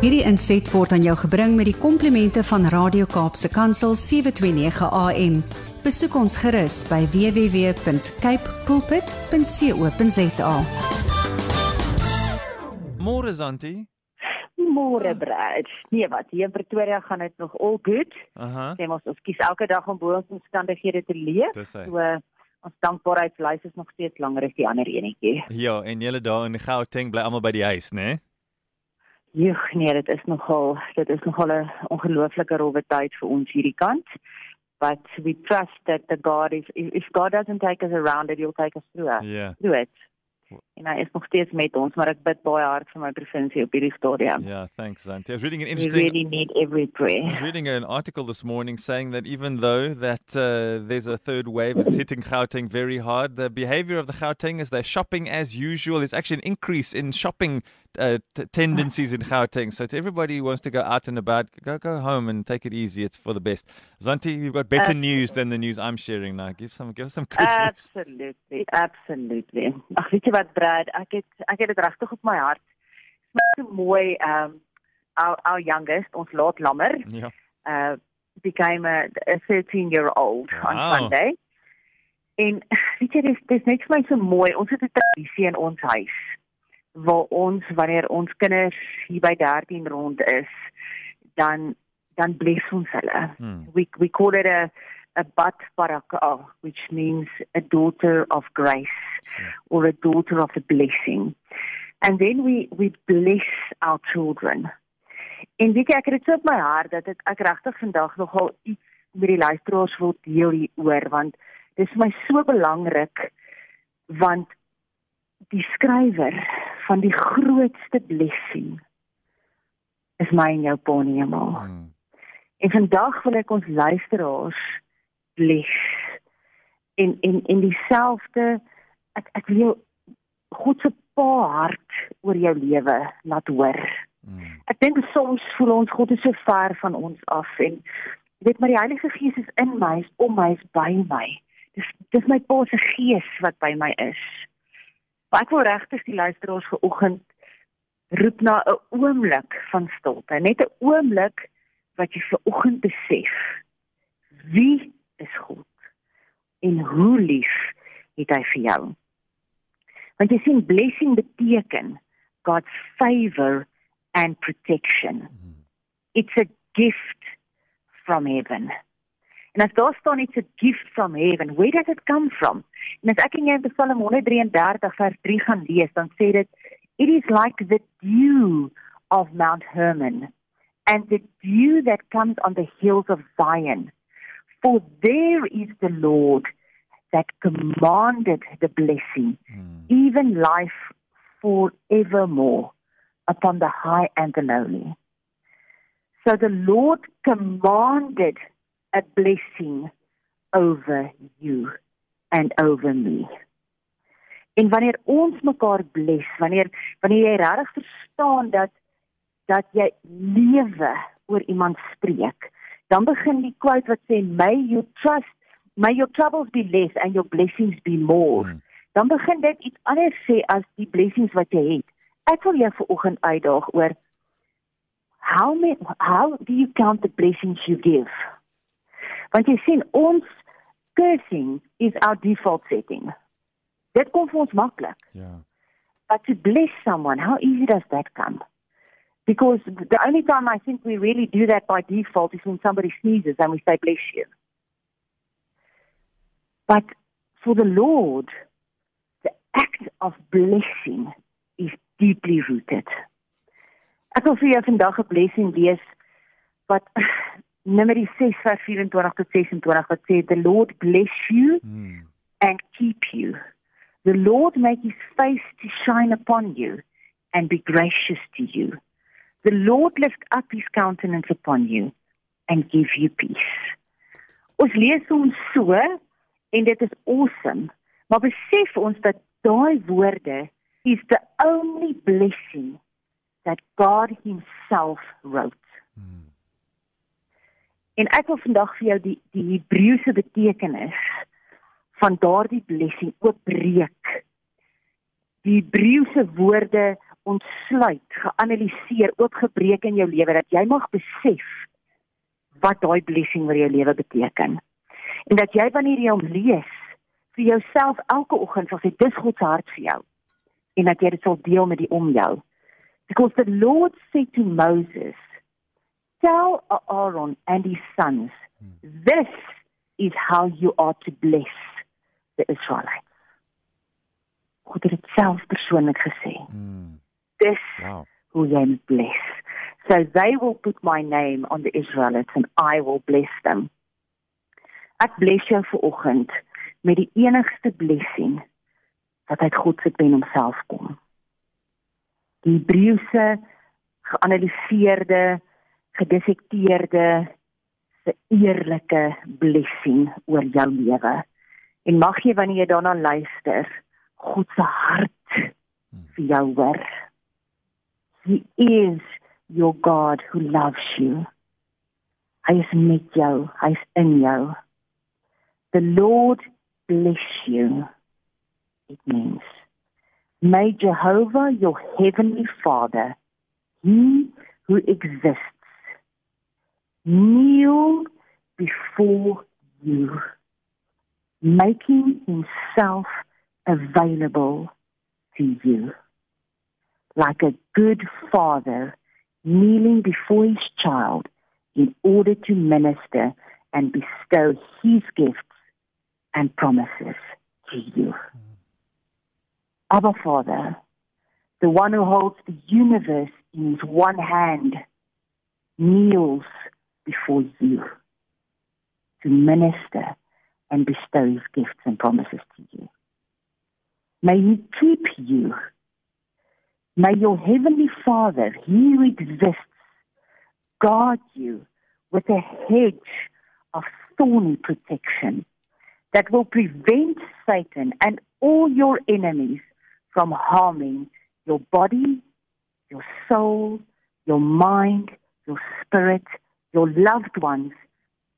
Hierdie inset word aan jou gebring met die komplimente van Radio Kaapse Kansel 729 AM. Besoek ons gerus by www.cape pulpit.co.za. Môre Zanti. Môre Brad. Nee, wat hier in Pretoria gaan dit nog all good. Aha. Sê ons ons kies elke dag om bo ons omstandighede te leef. So ons dankbaarheidslys is nog steeds langer as die ander enetjie. Ja, en julle daar in Gauteng bly almal by die huis, né? Joeg, nee, dit is nogal dit is nogal 'n ongelooflike rowwe tyd vir ons hierdie kant. But we trust that the God if if God doesn't take us around it, he'll take us through. it. Ja. Through it. En hy is nog steeds met ons, maar ek bid baie hard vir my provinsie op hierdie stadium. Yeah, thanks Zanti. I was reading an We interesting really need every prayer. I was reading an article this morning saying that even though that uh, there's a third wave that's hitting Gauteng very hard, the behavior of the Gautengers, they're shopping as usual. There's actually an increase in shopping uh, t- tendencies in Gauteng. So to everybody who wants to go out and about, go go home and take it easy. It's for the best. Zanti, you've got better news than the news I'm sharing now. Give some give us some good news. Absolutely, absolutely. Ag weet jy wat Brad, ek het ek het dit regtig op my hart. Dit is so mooi um our our youngest, ons laat lammer, Yeah. uh became a, a 13 year old on Wow. Sunday. En weet jy dis dis net vir my so mooi. Ons het 'n tradisie in ons huis waar ons wanneer ons kinders hier by 13 rond is, dan dan bless ons hulle Hmm. we we call it a a bat baraka, which means a daughter of grace or a daughter of a blessing. And then we we bless our children. En weet jy ek het dit so op my hart dat ek ek regtig vandag nogal iets met die luisteraars wil deel hieroor want dit is vir my so belangrik want die skrywer van die grootste blessing is my en jou pa in die hemel. Hmm. En vandag wil ek ons luisteraars bless. En en en dieselfde ek ek wil God se pa hart oor jou lewe laat hoor. Hmm. Ek dink soms voel ons God is so ver van ons af en weet maar die Heilige Gees is in my, is om my, is by my. Dis dis my pa se gees wat by my is. Maar ek wil regtig die luisteraars vanoggend roep na 'n oomblik van stilte, net 'n oomblik wat jy vanoggend besef wie is God en hoe lief het hy vir jou. Want jy sien blessing beteken God's favor and protection. It's a gift from heaven. En as daar staan it's a gift from heaven, where does it come from? En as ek in jou Psalm 133 vers 3 gaan lees, dan sê dit it is like the dew of Mount Hermon and the dew that comes on the hills of Zion. For there is the Lord that commanded the blessing, Hmm. even life forevermore upon the high and the lowly. So the Lord commanded a blessing over you and over me. En wanneer ons mekaar bless, wanneer wanneer jy regtig verstaan dat dat jy lewe oor iemand spreek, dan begin die quote wat sê may you trust, may your troubles be less and your blessings be more. Hmm. Dan begin dit iets anders sê as die blessings wat jy het. Ek wil jou vanoggend uitdaag oor how many, how do you count the blessings you give? Want jy sien ons cursing is our default setting. Dit kom vir ons maklik. Yeah. But to bless someone, how easy does that come? Because the only time I think we really do that by default is when somebody sneezes and we say, bless you. But for the Lord, the act of blessing is deeply rooted. Ek wil vir jou vandag 'n blessing lees wat Numeri 6 vers 24 tot 26 wat sê the Lord bless you Hmm. and keep you. The Lord make his face to shine upon you and be gracious to you. The Lord lift up his countenance upon you and give you peace. Ons lees ons so en dit is awesome. Maar besef ons dat daai woorde is the only blessing that God himself wrote. Hmm. En ek wil vandag vir jou die die Hebreëse betekenis van daardie blessing oopbreek. Die Hebreëse woorde ontsluit, geanaliseer, oopgebreek in jou lewe dat jy mag besef wat daai blessing vir jou lewe beteken. En dat jy wanneer jy hom lees vir jouself elke oggend sal sê dis God se hart vir jou en dat jy dit sal deel met die om jou. Because the Lord said to Moses, tell Aaron and his sons, this is how you are to bless the Israelites. God het dit self persoonlik gesê. Mm. Dis wow. hoe jy moet bless. So they will put my name on the Israelites and I will bless them. Ek bless jou vir oggend met die enigste blessing wat uit God se pen homself kom. Die Hebreëse geanaliseerde, gedissekteerde se eerlike blessing oor jou lewe. En mag jy wanneer jy daarna luister, God se hart vir jou hoor. He is your God who loves you. Hy is met jou, is in jou. The Lord bless you. It means May Jehovah your heavenly Father, he who exists, kneel before you, making himself available to you. Like a good father kneeling before his child in order to minister and bestow his gifts and promises to you. Abba Father, the one who holds the universe in his one hand, kneels before you to minister and bestow his gifts and promises to you. May He keep you. May your Heavenly Father, He who exists, guard you with a hedge of thorny protection that will prevent Satan and all your enemies from harming your body, your soul, your mind, your spirit, your loved ones,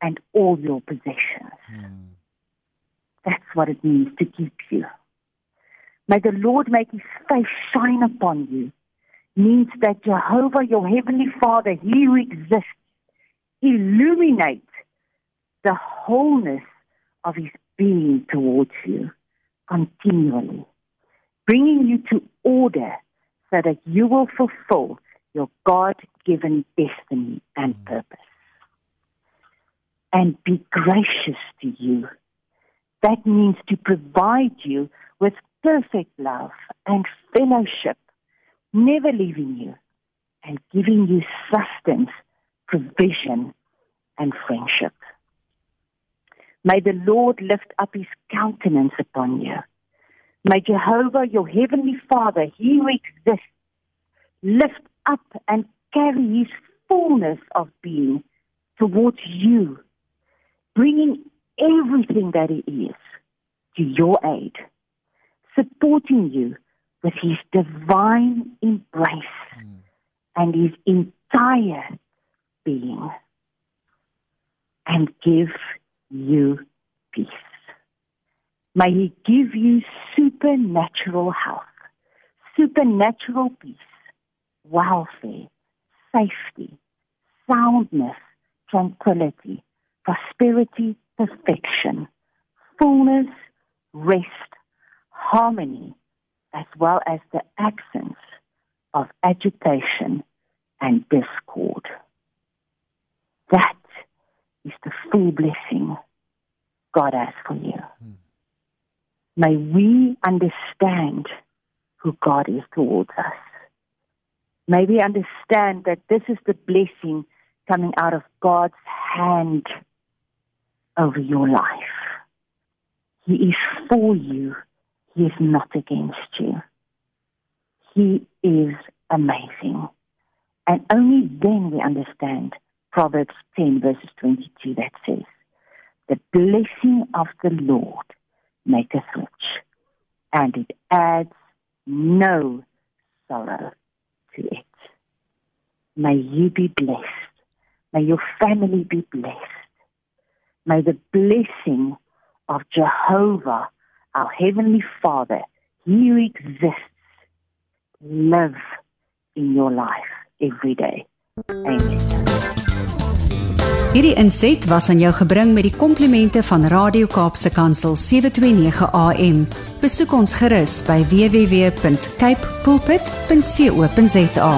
and all your possessions. Mm. That's what it means to keep you. May the Lord make his face shine upon you. Means that Jehovah, your heavenly Father, he who exists, illuminate the wholeness of his being towards you continually, bringing you to order so that you will fulfill your God given destiny and mm. purpose. And be gracious to you. That means to provide you with perfect love and fellowship, never leaving you and giving you sustenance, provision, and friendship. May the Lord lift up his countenance upon you. May Jehovah, your heavenly Father, he who exists, lift up and carry his fullness of being towards you, bringing everything that he is to your aid supporting you with his divine embrace mm. and his entire being and give you peace. May he give you supernatural health, supernatural peace, welfare, safety, soundness, tranquility, prosperity, perfection, fullness, rest, harmony as well as the absence of agitation and discord. That is the full blessing God has for you. Hmm. May we understand who God is towards us. May we understand that this is the blessing coming out of God's hand over your life. He is for you he is not against you. He is amazing. And only then we understand Proverbs 10, verses 22, that says, The blessing of the Lord maketh rich, and it adds no sorrow to it. May you be blessed. May your family be blessed. May the blessing of Jehovah our Heavenly Father, He who exists, live in your life every day. Amen. Hierdie inset was aan jou gebring met die komplimente van Radio Kaapse Kansel 729 AM. Besoek ons gerus by www.cape pulpit.co.za.